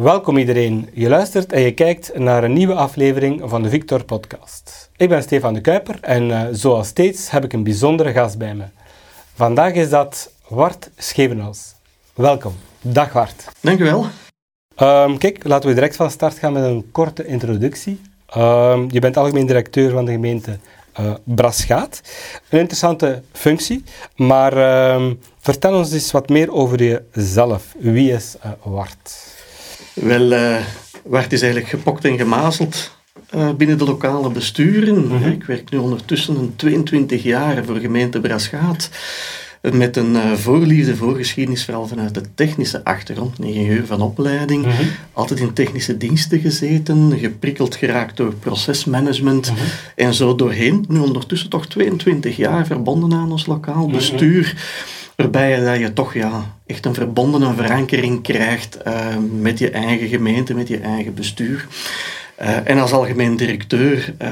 Welkom iedereen. Je luistert en je kijkt naar een nieuwe aflevering van de Victor Podcast. Ik ben Stefan de Kuiper en uh, zoals steeds heb ik een bijzondere gast bij me. Vandaag is dat Wart Schevenals. Welkom. Dag Wart. Dankjewel. Um, kijk, laten we direct van start gaan met een korte introductie. Um, je bent algemeen directeur van de gemeente uh, Brasgaat. Een interessante functie, maar uh, vertel ons eens wat meer over jezelf. Wie is uh, Wart? Wel, uh, Wart is eigenlijk gepokt en gemazeld binnen de lokale besturen. Mm -hmm. Ik werk nu ondertussen een 22 jaar voor gemeente Brasgaat met een uh, voorliefde voor geschiedenis, vooral vanuit de technische achtergrond, ingenieur van opleiding, mm -hmm. altijd in technische diensten gezeten, geprikkeld geraakt door procesmanagement mm -hmm. en zo doorheen. Nu ondertussen toch 22 jaar verbonden aan ons lokaal bestuur. Waarbij je, je toch ja, echt een verbondene verankering krijgt uh, met je eigen gemeente, met je eigen bestuur. Uh, en als algemeen directeur, uh,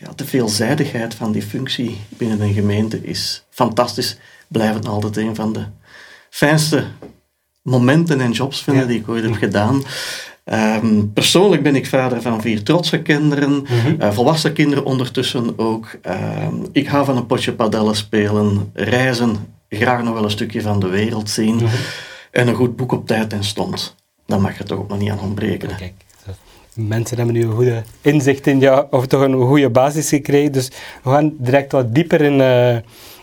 ja, de veelzijdigheid van die functie binnen een gemeente is fantastisch blijven altijd een van de fijnste momenten en jobs vinden ja. die ik ooit heb gedaan. Um, persoonlijk ben ik vader van vier trotse kinderen, mm -hmm. uh, volwassen kinderen ondertussen ook. Um, ik hou van een potje padellen spelen, reizen, graag nog wel een stukje van de wereld zien. Mm -hmm. En een goed boek op tijd en stond. Dan mag je toch ook nog niet aan ontbreken. Kijk, mensen hebben nu een goede inzicht in jou, of toch een goede basis gekregen. Dus we gaan direct wat dieper in, uh,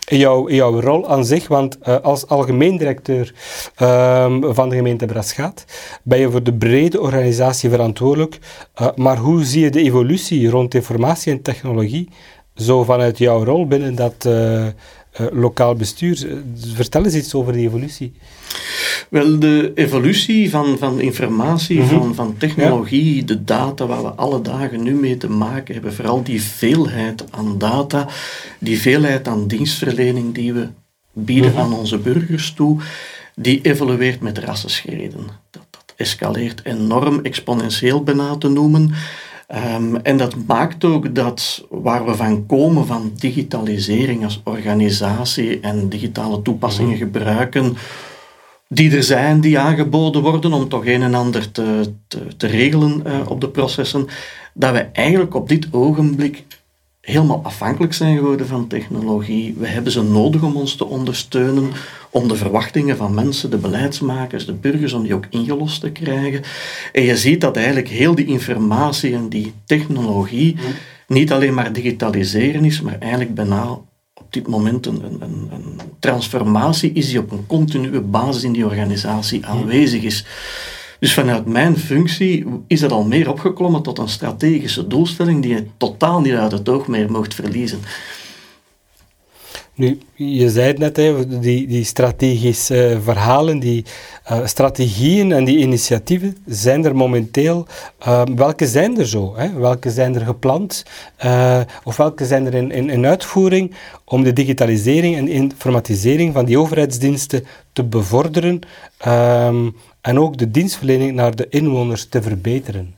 in, jouw, in jouw rol aan zich. Want uh, als algemeen directeur um, van de gemeente Brasgaat ben je voor de brede organisatie verantwoordelijk. Uh, maar hoe zie je de evolutie rond informatie en technologie zo vanuit jouw rol binnen dat lokaal bestuur? Vertel eens iets over die evolutie. Wel, de evolutie van, van informatie, mm -hmm. van, van technologie, ja. de data waar we alle dagen nu mee te maken hebben, vooral die veelheid aan data, die veelheid aan dienstverlening die we bieden mm -hmm. aan onze burgers toe, die evolueert met rassenschreden. Dat, dat escaleert enorm, exponentieel bijna te noemen. Um, en dat maakt ook dat waar we van komen, van digitalisering als organisatie en digitale toepassingen -hmm. gebruiken, die er zijn, die aangeboden worden om toch een en ander te, te, te regelen uh, op de processen, dat we eigenlijk op dit ogenblik helemaal afhankelijk zijn geworden van technologie. We hebben ze nodig om ons te ondersteunen, om de verwachtingen van mensen, de beleidsmakers, de burgers, om die ook ingelost te krijgen. En je ziet dat eigenlijk heel die informatie en die technologie niet alleen maar digitaliseren is, maar eigenlijk bijna op dit moment een, een, een, transformatie is die op een continue basis in die organisatie aanwezig is. Dus vanuit mijn functie is dat al meer opgeklommen tot een strategische doelstelling die je totaal niet uit het oog meer mocht verliezen. Nu, je zei het net, hè, die, die strategische verhalen, die uh, strategieën en die initiatieven zijn er momenteel. Uh, welke zijn er zo? Hè? Welke zijn er gepland? Uh, of welke zijn er in, in, in, uitvoering om de digitalisering en informatisering van die overheidsdiensten te bevorderen um, en ook de dienstverlening naar de inwoners te verbeteren?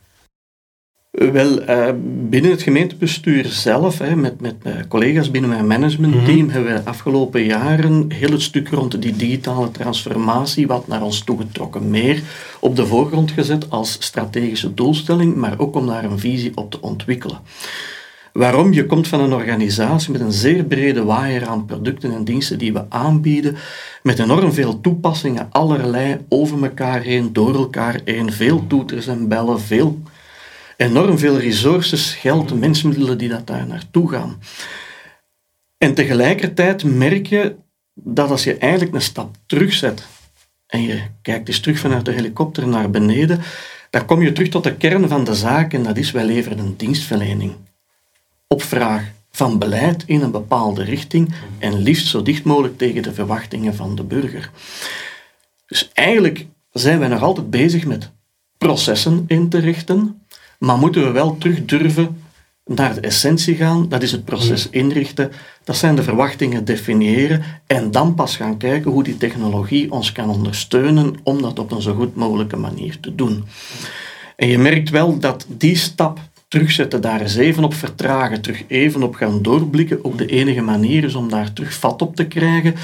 Wel, uh, binnen het gemeentebestuur zelf, hè, met, met uh, collega's binnen mijn managementteam, mm -hmm. hebben we de afgelopen jaren heel het stuk rond die digitale transformatie, wat naar ons toegetrokken, meer op de voorgrond gezet als strategische doelstelling, maar ook om daar een visie op te ontwikkelen. Waarom? Je komt van een organisatie met een zeer brede waaier aan producten en diensten die we aanbieden, met enorm veel toepassingen, allerlei over elkaar heen, door elkaar heen, veel toeters en bellen, veel enorm veel resources, geld, mensmiddelen die dat daar naartoe gaan. En tegelijkertijd merk je dat als je eigenlijk een stap terugzet en je kijkt eens terug vanuit de helikopter naar beneden, dan kom je terug tot de kern van de zaak en dat is wij leveren een dienstverlening. Op vraag van beleid in een bepaalde richting en liefst zo dicht mogelijk tegen de verwachtingen van de burger. Dus eigenlijk zijn wij nog altijd bezig met processen in te richten, maar moeten we wel terug durven naar de essentie gaan, dat is het proces inrichten, dat zijn de verwachtingen definiëren en dan pas gaan kijken hoe die technologie ons kan ondersteunen om dat op een zo goed mogelijke manier te doen. En je merkt wel dat die stap terugzetten, daar eens even op vertragen, terug even op gaan doorblikken, ook de enige manier is om daar terug vat op te krijgen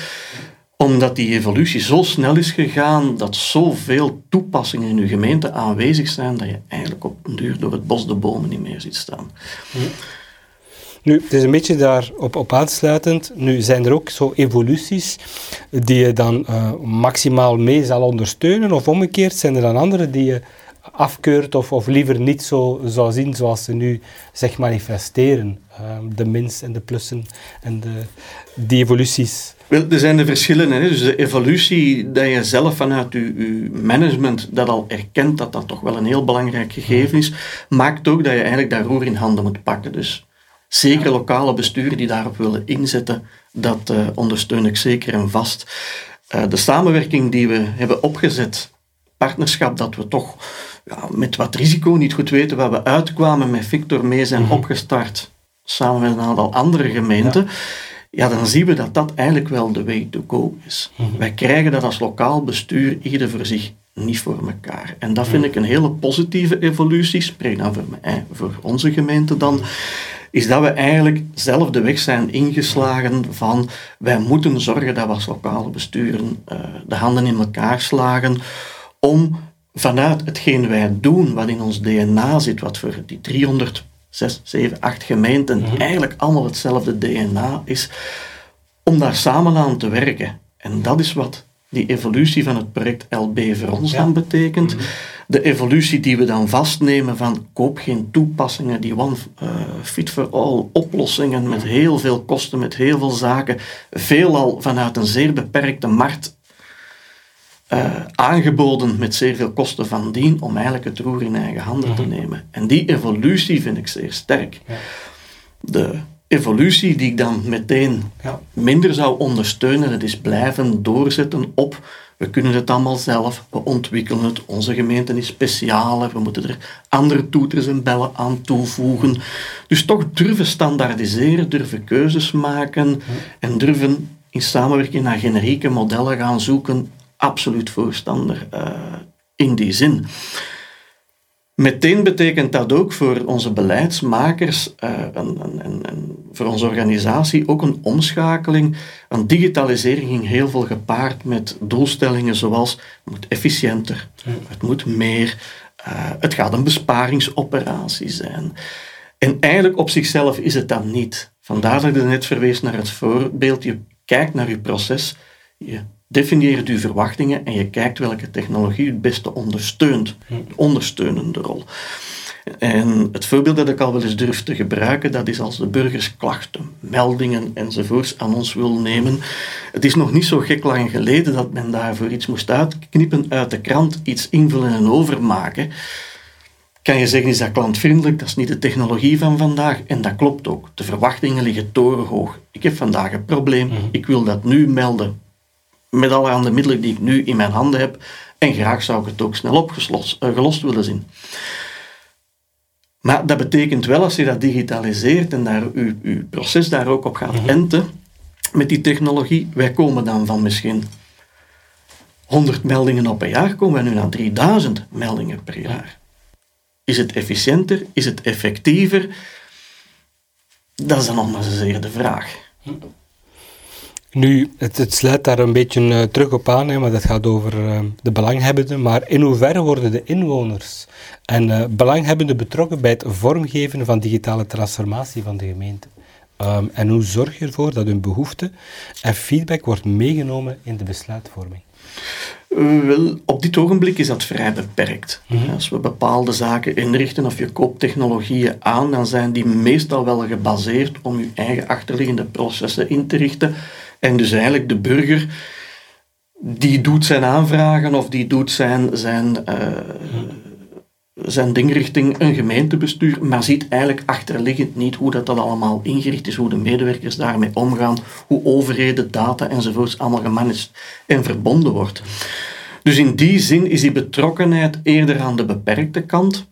omdat die evolutie zo snel is gegaan, dat zoveel toepassingen in je gemeente aanwezig zijn, dat je eigenlijk op een duur door het bos de bomen niet meer ziet staan. Nu, het is een beetje daarop op aansluitend. Nu zijn er ook zo evoluties die je dan uh, maximaal mee zal ondersteunen, of omgekeerd zijn er dan andere die je afkeurt of, of liever niet zo zou zien zoals ze nu zich manifesteren. Uh, de mins en de plussen en de, die evoluties. Wel, er zijn de verschillen. Hè? Dus de evolutie dat je zelf vanuit je, je, management dat al erkent dat dat toch wel een heel belangrijk gegeven is, maakt ook dat je eigenlijk dat roer in handen moet pakken. Dus zeker lokale besturen die daarop willen inzetten, dat uh, ondersteun ik zeker en vast. Uh, de samenwerking die we hebben opgezet, partnerschap dat we toch ja, met wat risico niet goed weten waar we uitkwamen met Victor mee zijn mm opgestart, samen met een aantal andere gemeenten. Ja ja, dan zien we dat dat eigenlijk wel de way to go is. Mhm. Wij krijgen dat als lokaal bestuur ieder voor zich niet voor elkaar. En dat vind mhm. ik een hele positieve evolutie, spreek dan voor, mij, voor onze gemeente dan, is dat we eigenlijk zelf de weg zijn ingeslagen van wij moeten zorgen dat we als lokale besturen uh, de handen in elkaar slagen om vanuit hetgeen wij doen, wat in ons DNA zit, wat voor die 300 zes, zeven, acht gemeenten mhm. eigenlijk allemaal hetzelfde DNA is, om daar samen aan te werken. En dat is wat die evolutie van het project LB voor ons dan betekent. Mhm. De evolutie die we dan vastnemen van koop geen toepassingen, die one uh, fit for all oplossingen met heel veel kosten, met heel veel zaken, veelal vanuit een zeer beperkte markt uh, aangeboden met zeer veel kosten van dien om eigenlijk het roer in eigen handen te mhm. nemen. En die evolutie vind ik zeer sterk. Ja. De evolutie die ik dan meteen ja. minder zou ondersteunen, dat is blijven doorzetten op we kunnen het allemaal zelf, we ontwikkelen het, onze gemeente is speciaal, we moeten er andere toeters en bellen aan toevoegen. Dus toch durven standaardiseren, durven keuzes maken en durven in samenwerking naar generieke modellen gaan zoeken absoluut voorstander uh, in die zin. Meteen betekent dat ook voor onze beleidsmakers uh, en, en, en, voor onze organisatie ook een omschakeling. Een digitalisering ging heel veel gepaard met doelstellingen zoals het moet efficiënter, het moet meer, uh, het gaat een besparingsoperatie zijn. En eigenlijk op zichzelf is het dat niet. Vandaar dat ik net verwees naar het voorbeeld. Je kijkt naar je proces, je definieert uw verwachtingen en je kijkt welke technologie het beste ondersteunt. De ondersteunende rol. En het voorbeeld dat ik al wel eens durf te gebruiken, dat is als de burgers klachten, meldingen enzovoorts aan ons wil nemen. Het is nog niet zo gek lang geleden dat men daarvoor iets moest uitknippen uit de krant, iets invullen en overmaken. Kan je zeggen, is dat klantvriendelijk? Dat is niet de technologie van vandaag. En dat klopt ook. De verwachtingen liggen torenhoog. Ik heb vandaag een probleem. Mhm. Ik wil dat nu melden met allerhande middelen die ik nu in mijn handen heb. En graag zou ik het ook snel opgelost uh, gelost willen zien. Maar dat betekent wel, als je dat digitaliseert en daar uw, uw proces daar ook op gaat mhm. enten, met die technologie, wij komen dan van misschien 100 meldingen op een jaar, komen we nu naar 3000 meldingen per jaar. Is het efficiënter? Is het effectiever? Dat is dan nog maar zeer de vraag. Nu, het, het sluit daar een beetje uh, terug op aan, hè, maar dat gaat over uh, de belanghebbenden. Maar in hoeverre worden de inwoners en uh, belanghebbenden betrokken bij het vormgeven van digitale transformatie van de gemeente? Um, en hoe zorg je ervoor dat hun behoefte en feedback wordt meegenomen in de besluitvorming? Wel, op dit ogenblik is dat vrij beperkt. Mhm. Als we bepaalde zaken inrichten of je koopt technologieën aan, dan zijn die meestal wel gebaseerd om je eigen achterliggende processen in te richten en dus eigenlijk de burger, die doet zijn aanvragen of die doet zijn, zijn, uh, zijn ding richting een gemeentebestuur, maar ziet eigenlijk achterliggend niet hoe dat, dat allemaal ingericht is, hoe de medewerkers daarmee omgaan, hoe overheden, data enzovoorts allemaal gemanaged en verbonden wordt. Dus in die zin is die betrokkenheid eerder aan de beperkte kant.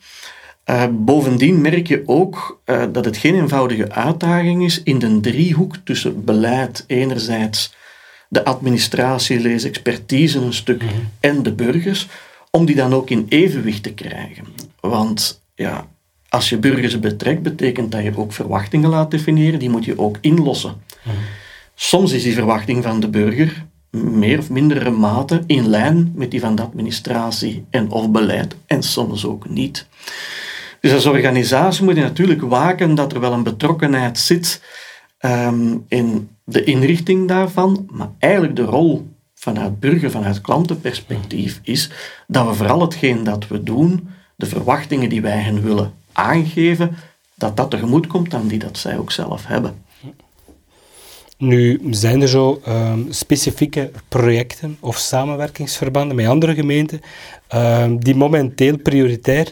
Uh, bovendien merk je ook uh, dat het geen eenvoudige uitdaging is in de driehoek tussen beleid enerzijds, de administratie, lees expertise een stuk mhm. en de burgers, om die dan ook in evenwicht te krijgen. Want ja, als je burgers betrekt, betekent dat je ook verwachtingen laat definiëren, die moet je ook inlossen. Mhm. Soms is die verwachting van de burger meer of mindere mate in lijn met die van de administratie en of beleid en soms ook niet. Dus als organisatie moet je natuurlijk waken dat er wel een betrokkenheid zit ehm, in de inrichting daarvan, maar eigenlijk de rol vanuit burger, vanuit klantenperspectief is dat we vooral hetgeen dat we doen, de verwachtingen die wij hen willen aangeven, dat dat tegemoet komt aan die dat zij ook zelf hebben. Nu zijn er zo um, specifieke projecten of samenwerkingsverbanden met andere gemeenten um, die momenteel prioritair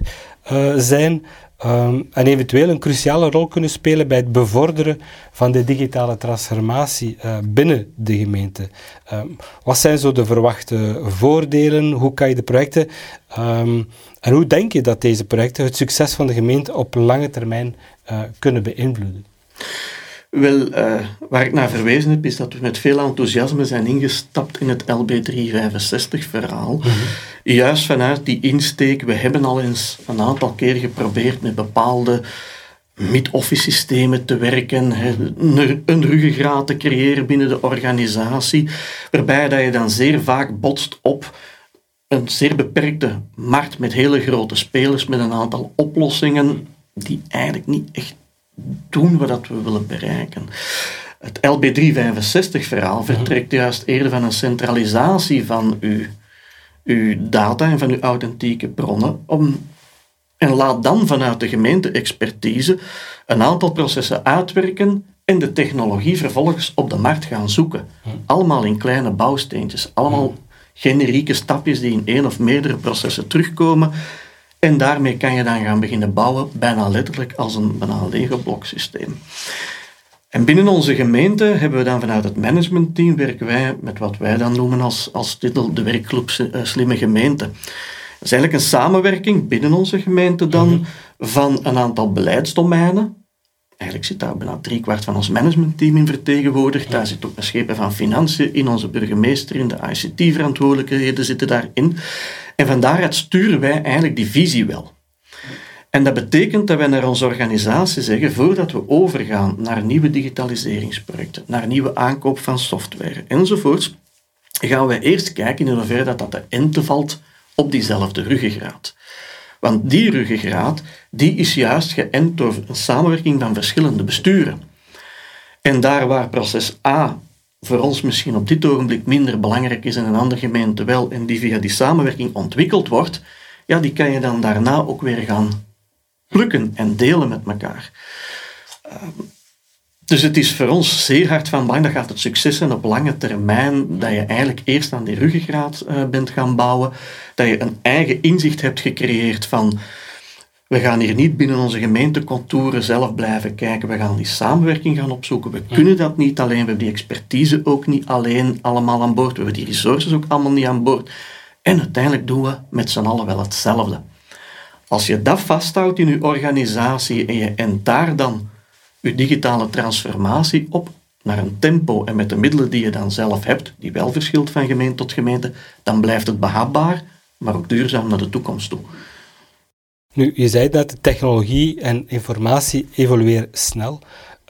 zijn um, en eventueel een cruciale rol kunnen spelen bij het bevorderen van de digitale transformatie uh, binnen de gemeente. wat zijn zo de verwachte voordelen? Hoe kan je de projecten en hoe denk je dat deze projecten het succes van de gemeente op lange termijn uh, kunnen beïnvloeden? Wel, uh, waar ik naar verwezen heb, is dat we met veel enthousiasme zijn ingestapt in het LB365-verhaal. Mhm. Juist vanuit die insteek, we hebben al eens een aantal keer geprobeerd met bepaalde mid-office systemen te werken, een ruggengraat te creëren binnen de organisatie, waarbij dat je dan zeer vaak botst op een zeer beperkte markt met hele grote spelers, met een aantal oplossingen die eigenlijk niet echt doen wat we willen bereiken. Het LB365-verhaal vertrekt juist eerder van een centralisatie van uw, uw data en van uw authentieke bronnen om, en laat dan vanuit de gemeente-expertise een aantal processen uitwerken en de technologie vervolgens op de markt gaan zoeken. Allemaal in kleine bouwsteentjes, allemaal generieke stapjes die in één of meerdere processen terugkomen en daarmee kan je dan gaan beginnen bouwen, bijna letterlijk als een banaal Lego-bloksysteem. En binnen onze gemeente hebben we dan vanuit het managementteam werken wij met wat wij dan noemen als, als titel de werkclub eh, Slimme Gemeente. Dat is eigenlijk een samenwerking binnen onze gemeente dan mhm. van een aantal beleidsdomeinen. Eigenlijk zit daar bijna driekwart van ons managementteam in vertegenwoordigd. Daar zit ook een schepen van financiën in, onze burgemeester in, de ICT-verantwoordelijkheden zitten daarin. En van daaruit sturen wij eigenlijk die visie wel. En dat betekent dat wij naar onze organisatie zeggen, voordat we overgaan naar nieuwe digitaliseringsprojecten, naar nieuwe aankoop van software enzovoorts, gaan wij eerst kijken in hoeverre dat, dat de ente valt op diezelfde ruggengraat. Want die ruggengraat die is juist geënt door een samenwerking van verschillende besturen. En daar waar proces A voor ons misschien op dit ogenblik minder belangrijk is en een andere gemeente wel, en die via die samenwerking ontwikkeld wordt, ja, die kan je dan daarna ook weer gaan plukken en delen met elkaar. Ehm, dus het is voor ons zeer hard van belang, dat gaat het succes zijn op lange termijn, dat je eigenlijk eerst aan die ruggengraat uh, bent gaan bouwen, dat je een eigen inzicht hebt gecreëerd van we gaan hier niet binnen onze gemeentecontouren zelf blijven kijken. We gaan die samenwerking gaan opzoeken. We kunnen dat niet alleen. We hebben die expertise ook niet alleen allemaal aan boord. We hebben die resources ook allemaal niet aan boord. En uiteindelijk doen we met z'n allen wel hetzelfde. Als je dat vasthoudt in je organisatie en je en daar dan je digitale transformatie op naar een tempo en met de middelen die je dan zelf hebt, die wel verschilt van gemeente tot gemeente, dan blijft het behapbaar, maar ook duurzaam naar de toekomst toe. Nu, je zei dat technologie en informatie evolueren snel.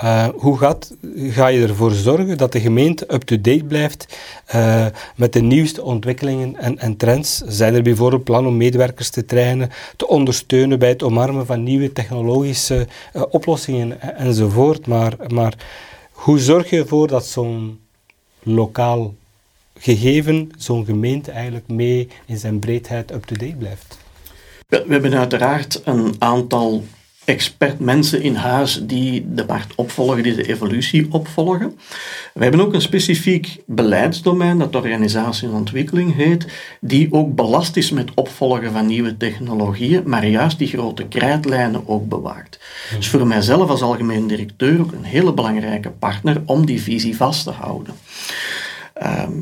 Uh, hoe gaat, ga je ervoor zorgen dat de gemeente up-to-date blijft uh, met de nieuwste ontwikkelingen en, en, trends? Zijn er bijvoorbeeld plannen om medewerkers te trainen, te ondersteunen bij het omarmen van nieuwe technologische uh, oplossingen enzovoort? Maar, maar hoe zorg je ervoor dat zo'n lokaal gegeven, zo'n gemeente eigenlijk mee in zijn breedheid up-to-date blijft? We, hebben uiteraard een aantal expert mensen in huis die de markt opvolgen, die de evolutie opvolgen. We hebben ook een specifiek beleidsdomein, dat organisatie en ontwikkeling heet, die ook belast is met opvolgen van nieuwe technologieën, maar juist die grote krijtlijnen ook bewaakt. Dus voor mijzelf als algemeen directeur ook een hele belangrijke partner om die visie vast te houden. Ehm,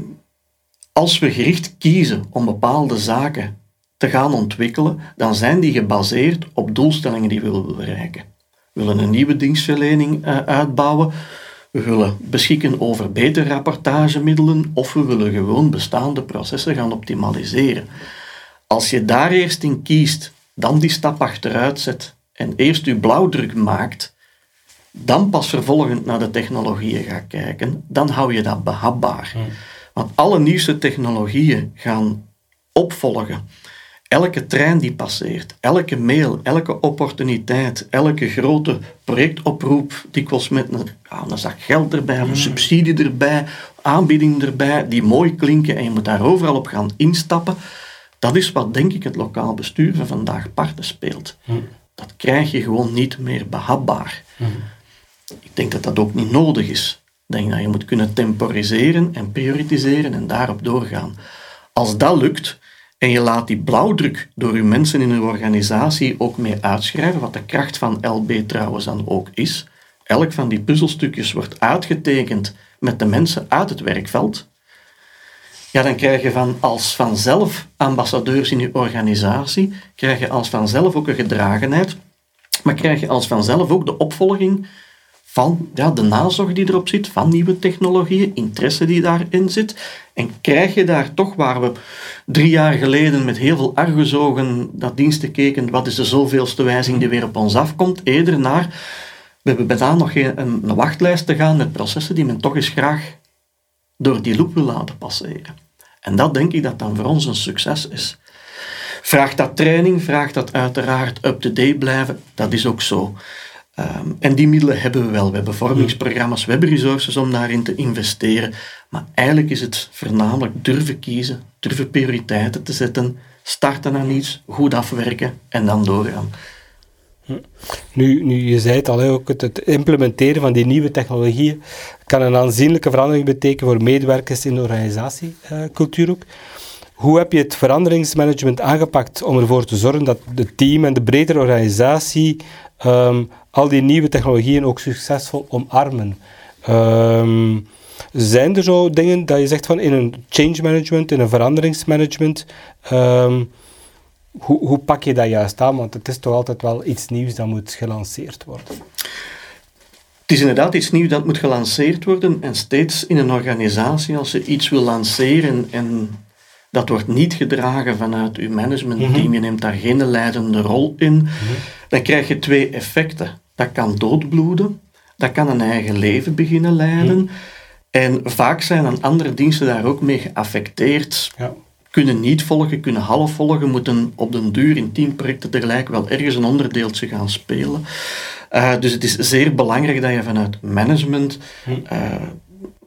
als we gericht kiezen om bepaalde zaken te gaan ontwikkelen, dan zijn die gebaseerd op doelstellingen die we willen bereiken. We willen een nieuwe dienstverlening uh, uitbouwen, we willen beschikken over betere rapportagemiddelen of we willen gewoon bestaande processen gaan optimaliseren. Als je daar eerst in kiest, dan die stap achteruit zet en eerst je blauwdruk maakt, dan pas vervolgend naar de technologieën gaat kijken, dan hou je dat behapbaar. Want alle nieuwste technologieën gaan opvolgen. Elke trein die passeert, elke mail, elke opportuniteit, elke grote projectoproep, dikwijls met een, ja, een zak geld erbij, een subsidie erbij, aanbieding erbij, die mooi klinken en je moet daar overal op gaan instappen. Dat is wat, denk ik, het lokaal bestuur van vandaag parten speelt. Dat krijg je gewoon niet meer behapbaar. Ik denk dat dat ook niet nodig is. Ik denk dat je moet kunnen temporiseren en prioritiseren en daarop doorgaan. Als dat lukt, en je laat die blauwdruk door je mensen in uw organisatie ook mee uitschrijven, wat de kracht van LB trouwens dan ook is. Elk van die puzzelstukjes wordt uitgetekend met de mensen uit het werkveld. Ja, dan krijg je van als vanzelf ambassadeurs in je organisatie, krijg je als vanzelf ook een gedragenheid, maar krijg je als vanzelf ook de opvolging van ja, de nazorg die erop zit, van nieuwe technologieën, interesse die daarin zit. En krijg je daar toch, waar we drie jaar geleden met heel veel argusogen naar diensten keken, wat is de zoveelste wijziging die weer op ons afkomt, eerder naar, we hebben bijna nog geen, een, een wachtlijst te gaan met processen die men toch eens graag door die loop wil laten passeren. En dat denk ik dat dan voor ons een succes is. Vraagt dat training, vraagt dat uiteraard up-to-date blijven, dat is ook zo. Ehm, en die middelen hebben we wel. We hebben vormingsprogramma's, we hebben resources om daarin te investeren. Maar eigenlijk is het voornamelijk durven kiezen, durven prioriteiten te zetten, starten aan iets, goed afwerken en dan doorgaan. Nu, nu je zei het al, ook het, het, implementeren van die nieuwe technologieën kan een aanzienlijke verandering betekenen voor medewerkers in de organisatiecultuur ook. Hoe heb je het veranderingsmanagement aangepakt om ervoor te zorgen dat het team en de bredere organisatie um, al die nieuwe technologieën ook succesvol omarmen. Um, zijn er zo dingen dat je zegt van in een change management, in een veranderingsmanagement, um, hoe, hoe pak je dat juist aan? Want het is toch altijd wel iets nieuws dat moet gelanceerd worden. Het is inderdaad iets nieuws dat moet gelanceerd worden en steeds in een organisatie, als je iets wil lanceren en dat wordt niet gedragen vanuit uw managementteam, mhm. je neemt daar geen leidende rol in, mhm. dan krijg je twee effecten. Dat kan doodbloeden, dat kan een eigen leven beginnen leiden. Mhm. En vaak zijn dan andere diensten daar ook mee geaffecteerd. Ja. Kunnen niet volgen, kunnen half volgen, moeten op den duur in tien projecten tegelijk wel ergens een onderdeeltje gaan spelen. Uh, dus het is zeer belangrijk dat je vanuit management uh,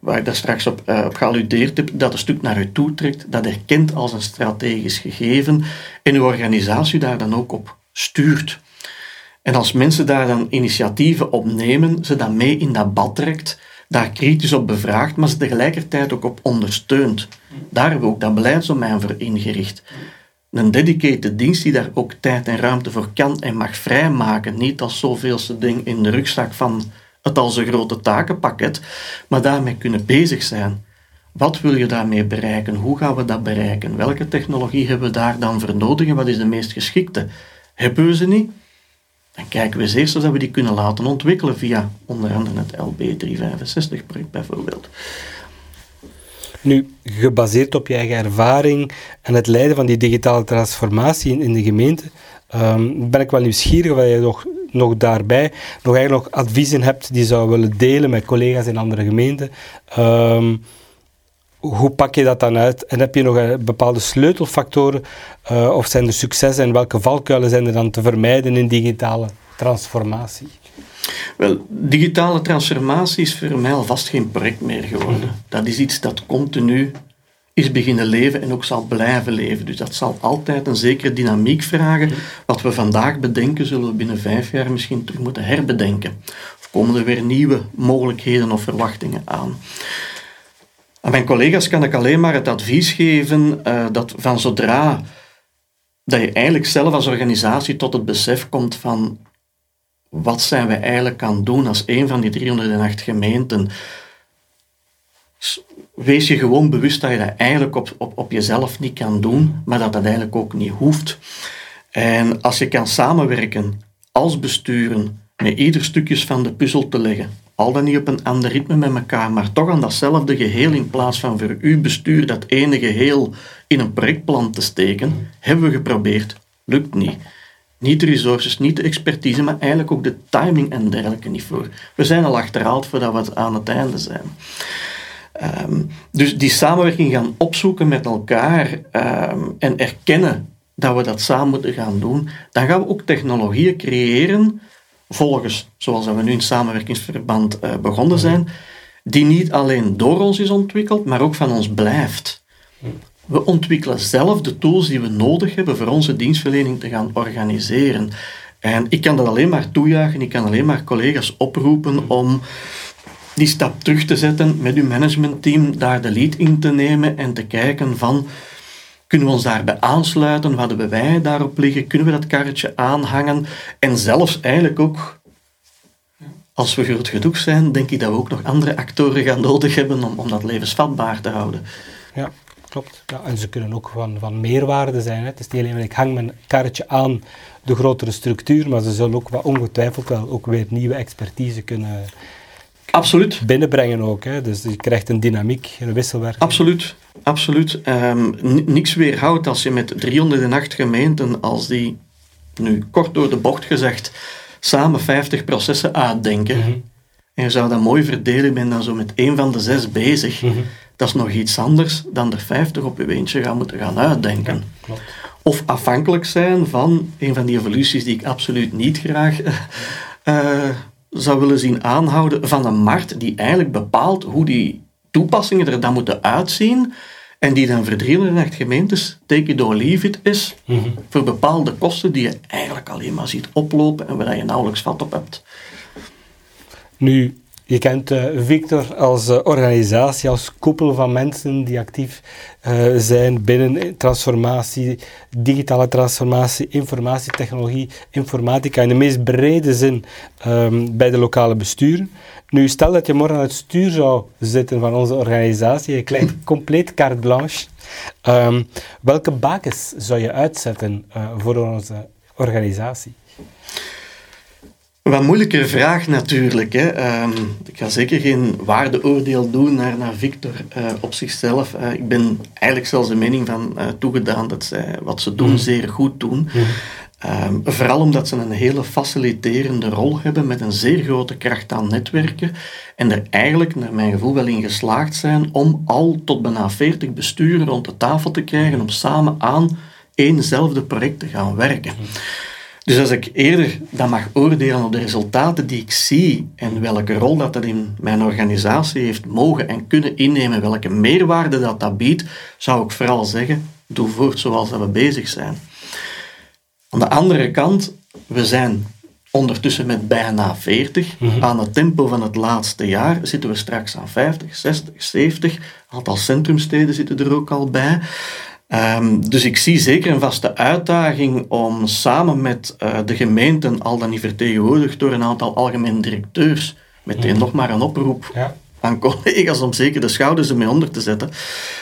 waar ik daar straks op, uh, gealludeerd heb, dat een stuk naar u toe trekt, dat erkent als een strategisch gegeven en uw organisatie daar dan ook op stuurt. En als mensen daar dan initiatieven op nemen, ze dan mee in dat bad trekt, daar kritisch op bevraagt, maar ze tegelijkertijd ook op ondersteunt. Daar hebben we ook dat beleidsdomein voor ingericht. Een dedicated dienst die daar ook tijd en ruimte voor kan en mag vrijmaken. Niet als zoveelste ding in de rugzak van het als een grote takenpakket, maar daarmee kunnen bezig zijn. Wat wil je daarmee bereiken? Hoe gaan we dat bereiken? Welke technologie hebben we daar dan voor nodig en wat is de meest geschikte? Hebben we ze niet? Dan kijken we eens eerst of we die kunnen laten ontwikkelen via onder andere het LB365-project bijvoorbeeld. Nu, gebaseerd op je eigen ervaring en het leiden van die digitale transformatie in, de gemeente, um, ben ik wel nieuwsgierig wat je nog nog daarbij nog eigenlijk nog adviezen hebt die zou willen delen met collega's in andere gemeenten. Ehm, hoe pak je dat dan uit? En heb je nog bepaalde sleutelfactoren? Uh, of zijn er successen en welke valkuilen zijn er dan te vermijden in digitale transformatie? Wel, digitale transformatie is voor mij alvast geen project meer geworden. Dat is iets dat continu is beginnen leven en ook zal blijven leven. Dus dat zal altijd een zekere dynamiek vragen. Wat we vandaag bedenken, zullen we binnen vijf jaar misschien terug moeten herbedenken. Of komen er weer nieuwe mogelijkheden of verwachtingen aan. Aan mijn collega's kan ik alleen maar het advies geven uh, dat van zodra dat je eigenlijk zelf als organisatie tot het besef komt van wat zijn we eigenlijk aan doen als een van die 308 gemeenten wees je gewoon bewust dat je dat eigenlijk op, op, op jezelf niet kan doen, maar dat dat eigenlijk ook niet hoeft. En als je kan samenwerken als besturen, met ieder stukjes van de puzzel te leggen, al dan niet op een ander ritme met elkaar, maar toch aan datzelfde geheel in plaats van voor uw bestuur dat ene geheel in een projectplan te steken, hebben we geprobeerd. Lukt niet. Niet de resources, niet de expertise, maar eigenlijk ook de timing en dergelijke niet voor. We zijn al achterhaald voordat we aan het einde zijn. Ehm, dus die samenwerking gaan opzoeken met elkaar ehm, en erkennen dat we dat samen moeten gaan doen, dan gaan we ook technologieën creëren, volgens, zoals we nu in samenwerkingsverband uh, begonnen zijn, die niet alleen door ons is ontwikkeld, maar ook van ons blijft. We ontwikkelen zelf de tools die we nodig hebben voor onze dienstverlening te gaan organiseren. En ik kan dat alleen maar toejuichen, ik kan alleen maar collega's oproepen om die stap terug te zetten met uw managementteam, daar de lead in te nemen en te kijken van, kunnen we ons daarbij aansluiten, wat hebben wij daarop liggen, kunnen we dat karretje aanhangen en zelfs eigenlijk ook, als we groot genoeg zijn, denk ik dat we ook nog andere actoren gaan nodig hebben om, om dat levensvatbaar te houden. Ja, klopt. Ja, en ze kunnen ook van, van meerwaarde zijn. Hè. Het is niet alleen, ik hang mijn karretje aan de grotere structuur, maar ze zullen ook wel ongetwijfeld wel ook weer nieuwe expertise kunnen Absoluut. binnenbrengen ook. Hè. Dus je krijgt een dynamiek, een wisselwerking. Absoluut. Absoluut. Um, niks weerhoudt als je met 308 gemeenten, als die, nu kort door de bocht gezegd, samen 50 processen uitdenken. Mhm. En je zou dat mooi verdelen, ben dan zo met één van de zes bezig. Mhm. Dat is nog iets anders dan er 50 op je eentje gaan moeten gaan uitdenken. klopt. Of afhankelijk zijn van een van die evoluties die ik absoluut niet graag uh, zou willen zien aanhouden van een markt die eigenlijk bepaalt hoe die toepassingen er dan moeten uitzien en die dan voor 308 gemeentes take it or leave it is mhm. voor bepaalde kosten die je eigenlijk alleen maar ziet oplopen en waar je nauwelijks vat op hebt. Nu, je kent uh, Victor als uh, organisatie, als koepel van mensen die actief uh, zijn binnen transformatie, digitale transformatie, informatietechnologie, informatica in de meest brede zin um, bij de lokale besturen. Nu, stel dat je morgen aan het stuur zou zitten van onze organisatie, je krijgt compleet carte blanche. Um, welke bakens zou je uitzetten voor onze organisatie? Wat moeilijke vraag natuurlijk. Hè. Ehm, ik ga zeker geen waardeoordeel doen naar, naar Victor uh, op zichzelf. Uh, ik ben eigenlijk zelfs de mening van uh, toegedaan dat zij wat ze doen mhm. zeer goed doen. Mm. Um, vooral omdat ze een hele faciliterende rol hebben met een zeer grote kracht aan netwerken. En er eigenlijk, naar mijn gevoel, wel in geslaagd zijn om al tot bijna 40 besturen rond de tafel te krijgen om samen aan éénzelfde project te gaan werken. Mhm. Dus als ik eerder dan mag oordelen op de resultaten die ik zie en welke rol dat, dat in mijn organisatie heeft mogen en kunnen innemen, welke meerwaarde dat dat biedt, zou ik vooral zeggen, doe voort zoals dat we bezig zijn. Aan de andere kant, we zijn ondertussen met bijna 40. Mhm. Aan het tempo van het laatste jaar zitten we straks aan 50, 60, 70. Een aantal centrumsteden zitten er ook al bij. Ehm, dus ik zie zeker een vaste uitdaging om samen met uh, de gemeenten, al dan niet vertegenwoordigd door een aantal algemene directeurs, meteen mm. nog maar een oproep ja. aan collega's om zeker de schouders ermee onder te zetten,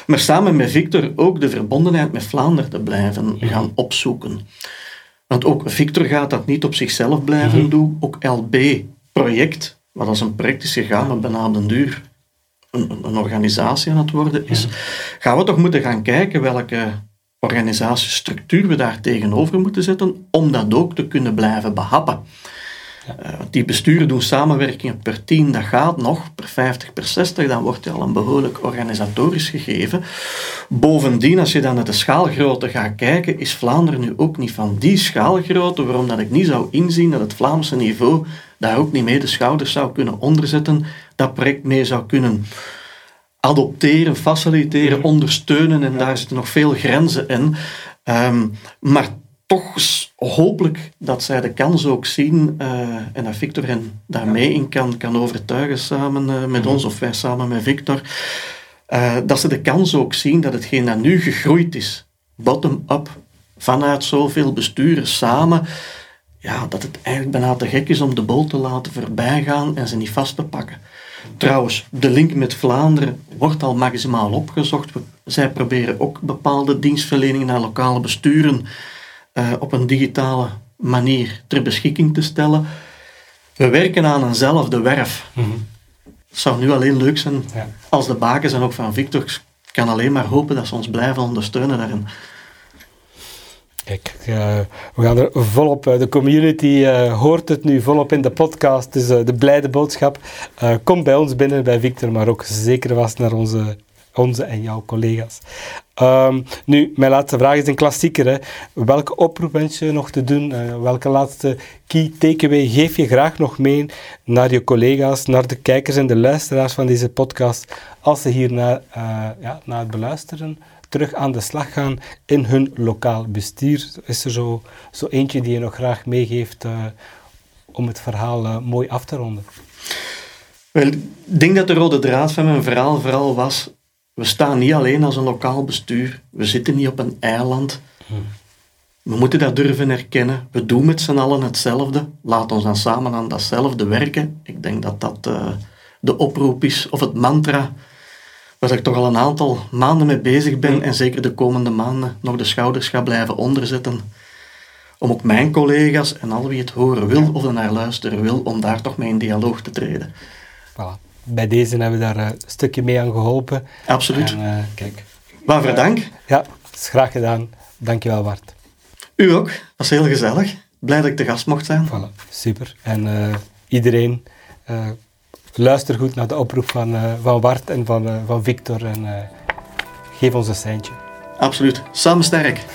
maar samen met Victor ook de verbondenheid met Vlaanderen te blijven mm. gaan opzoeken. Want ook Victor gaat dat niet op zichzelf blijven mm-hmm. doen, ook LB-project, wat als een project is gegaan met bijna een duur een, organisatie aan het worden is, gaan we toch moeten gaan kijken welke organisatiestructuur we daar tegenover moeten zetten om dat ook te kunnen blijven behappen. Uh, die besturen doen samenwerkingen per 10, dat gaat nog, per 50, per 60, dan wordt je al een behoorlijk organisatorisch gegeven. Bovendien, als je dan naar de schaalgrootte gaat kijken, is Vlaanderen nu ook niet van die schaalgrootte, waarom dat ik niet zou inzien dat het Vlaamse niveau daar ook niet mee de schouders zou kunnen onderzetten, dat project mee zou kunnen adopteren, faciliteren, ondersteunen en daar zitten nog veel grenzen in. Um, maar toch hopelijk dat zij de kans ook zien uh, en dat Victor hen daarmee in kan, kan overtuigen samen uh, met mhm. ons of wij samen met Victor. Uh, dat ze de kans ook zien dat hetgeen dat nu gegroeid is, bottom-up, vanuit zoveel besturen samen, ja, dat het eigenlijk bijna te gek is om de bol te laten voorbijgaan en ze niet vast te pakken. Trouwens, de link met Vlaanderen wordt al maximaal opgezocht. Zij proberen ook bepaalde dienstverleningen naar lokale besturen uh, op een digitale manier ter beschikking te stellen. We werken aan eenzelfde werf. Mhm. Het zou nu alleen leuk zijn ja. als de bakens en ook van Victor kan alleen maar hopen dat ze ons blijven ondersteunen daarin. Kijk, uh, we gaan er volop, de community uh, hoort het nu volop in de podcast, dus de blijde boodschap. kom bij ons binnen, bij Victor, maar ook zeker vast naar onze, onze en jouw collega's. Um, nu, mijn laatste vraag is een klassieker. Hè. Welke oproep wens je nog te doen? welke laatste key takeaway geef je graag nog mee naar je collega's, naar de kijkers en de luisteraars van deze podcast, als ze hier ja, naar het beluisteren terug aan de slag gaan in hun lokaal bestuur? Is er zo, zo eentje die je nog graag meegeeft uh, om het verhaal uh, mooi af te ronden? Wel, ik denk dat de rode draad van mijn verhaal vooral was, we staan niet alleen als een lokaal bestuur, we zitten niet op een eiland. Hmm. We moeten dat durven erkennen. We doen met z'n allen hetzelfde. Laat ons dan samen aan datzelfde werken. Ik denk dat dat uh, de oproep is, of het mantra waar ik toch al een aantal maanden mee bezig ben en zeker de komende maanden nog de schouders ga blijven onderzetten. Om ook mijn collega's en al wie het horen wil of er naar luisteren wil, om daar toch mee in dialoog te treden. Voilà. Bij deze hebben we daar eh, een stukje mee aan geholpen. Absoluut. En, uh, kijk. Waarvoor dank. Ja, is graag gedaan. Dankjewel, Bart. U ook. Dat was heel gezellig. Blij dat ik de gast mocht zijn. Voilà. Super. En uh, iedereen luister goed naar de oproep van, uh, van Bart en van, uh, van Victor en uh, geef ons een seintje. Absoluut. Samen sterk.